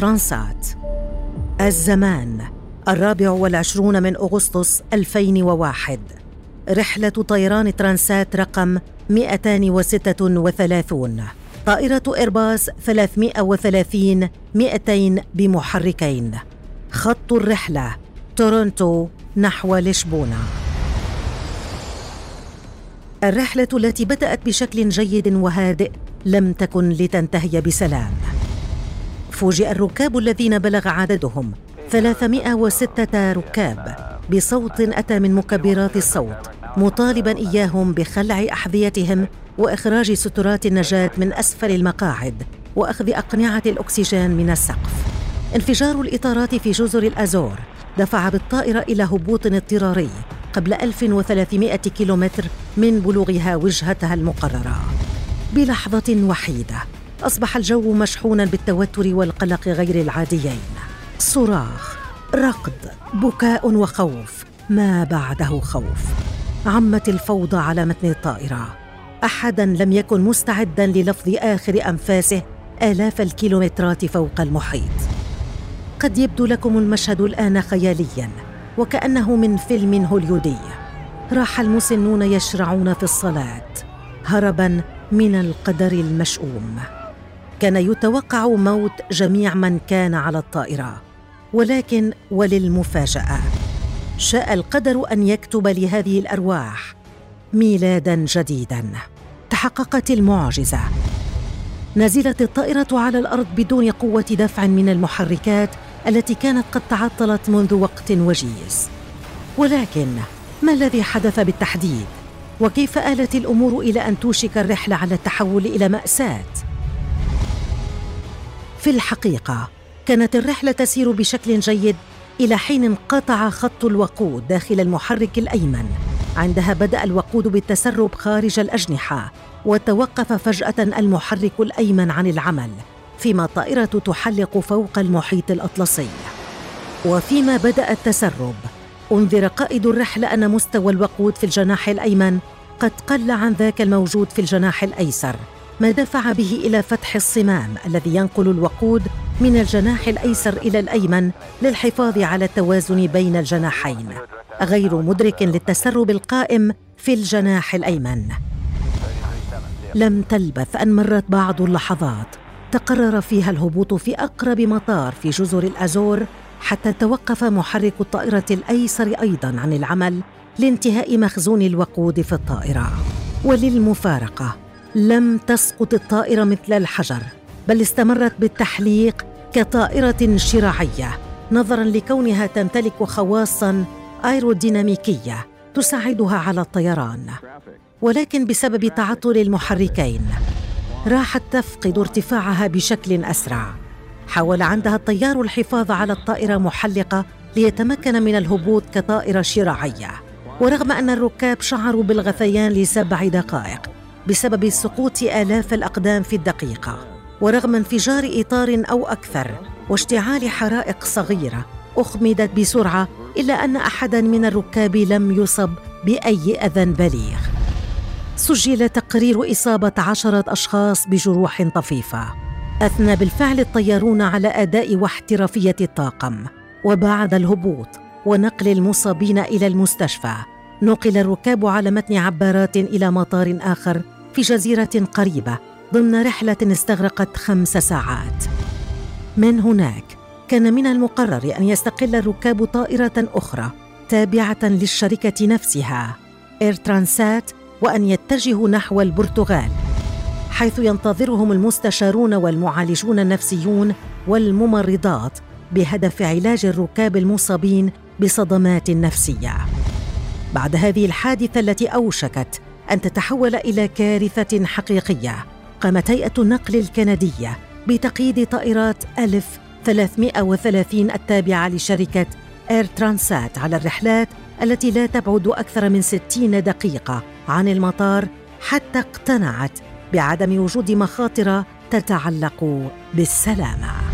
ترانسات الزمان الرابع والعشرون من أغسطس 2001 رحلة طيران ترانسات رقم 236 طائرة إيرباص 330 200 بمحركين. خط الرحلة تورونتو نحو لشبونة. الرحلة التي بدأت بشكل جيد وهادئ لم تكن لتنتهي بسلام. فوجئ الركاب الذين بلغ عددهم 306 ركاب بصوت أتى من مكبرات الصوت مطالبا إياهم بخلع أحذيتهم وإخراج سترات النجاة من أسفل المقاعد وأخذ أقنعة الأكسجين من السقف. انفجار الإطارات في جزر الأزور دفع بالطائرة إلى هبوط اضطراري قبل 1300 كيلومتر من بلوغها وجهتها المقررة. بلحظة وحيدة. أصبح الجو مشحونا بالتوتر والقلق غير العاديين. صراخ ركض بكاء وخوف ما بعده خوف. عمت الفوضى على متن الطائرة. احدا لم يكن مستعدا للفظ آخر أنفاسه آلاف الكيلومترات فوق المحيط. قد يبدو لكم المشهد الآن خياليا وكأنه من فيلم هوليودي. راح المسنون يشرعون في الصلاة هربا من القدر المشؤوم. كان يتوقع موت جميع من كان على الطائرة. ولكن وللمفاجأة شاء القدر أن يكتب لهذه الأرواح ميلادا جديدا. تحققت المعجزة. نزلت الطائرة على الأرض بدون قوة دفع من المحركات التي كانت قد تعطلت منذ وقت وجيز. ولكن ما الذي حدث بالتحديد؟ وكيف آلت الأمور إلى أن توشك الرحلة على التحول إلى مأساة؟ في الحقيقة كانت الرحلة تسير بشكل جيد إلى حين انقطع خط الوقود داخل المحرك الأيمن عندها بدأ الوقود بالتسرب خارج الأجنحة وتوقف فجأة المحرك الأيمن عن العمل فيما الطائرة تحلق فوق المحيط الأطلسي. وفيما بدأ التسرب أنذر قائد الرحلة أن مستوى الوقود في الجناح الأيمن قد قل عن ذاك الموجود في الجناح الأيسر. ما دفع به إلى فتح الصمام الذي ينقل الوقود من الجناح الأيسر إلى الأيمن للحفاظ على التوازن بين الجناحين غير مدرك للتسرب القائم في الجناح الأيمن. لم تلبث أن مرت بعض اللحظات تقرر فيها الهبوط في أقرب مطار في جزر الأزور حتى توقف محرك الطائرة الأيسر أيضا عن العمل لانتهاء مخزون الوقود في الطائرة. وللمفارقة لم تسقط الطائرة مثل الحجر بل استمرت بالتحليق كطائرة شراعية نظرا لكونها تمتلك خواصا أيروديناميكية تساعدها على الطيران. ولكن بسبب تعطل المحركين راحت تفقد ارتفاعها بشكل أسرع. حاول عندها الطيار الحفاظ على الطائرة محلقة ليتمكن من الهبوط كطائرة شراعية. ورغم أن الركاب شعروا بالغثيان لسبع دقائق بسبب سقوط آلاف الأقدام في الدقيقة ورغم انفجار إطار أو أكثر واشتعال حرائق صغيرة أخمدت بسرعة إلا أن أحدا من الركاب لم يصب بأي أذى بليغ. سجل تقرير إصابة عشرة أشخاص بجروح طفيفة. أثنى بالفعل الطيارون على أداء واحترافية الطاقم وبعد الهبوط ونقل المصابين إلى المستشفى. نقل الركاب على متن عبارات إلى مطار آخر في جزيرة قريبة ضمن رحلة استغرقت خمس ساعات. من هناك كان من المقرر أن يستقل الركاب طائرة أخرى تابعة للشركة نفسها اير ترانسات وأن يتجهوا نحو البرتغال حيث ينتظرهم المستشارون والمعالجون النفسيون والممرضات بهدف علاج الركاب المصابين بصدمات نفسية. بعد هذه الحادثة التي أوشكت أن تتحول إلى كارثة حقيقية قامت هيئة النقل الكندية بتقييد طائرات ألف 330 التابعة لشركة إير ترانسات على الرحلات التي لا تبعد أكثر من 60 دقيقة عن المطار حتى اقتنعت بعدم وجود مخاطر تتعلق بالسلامة.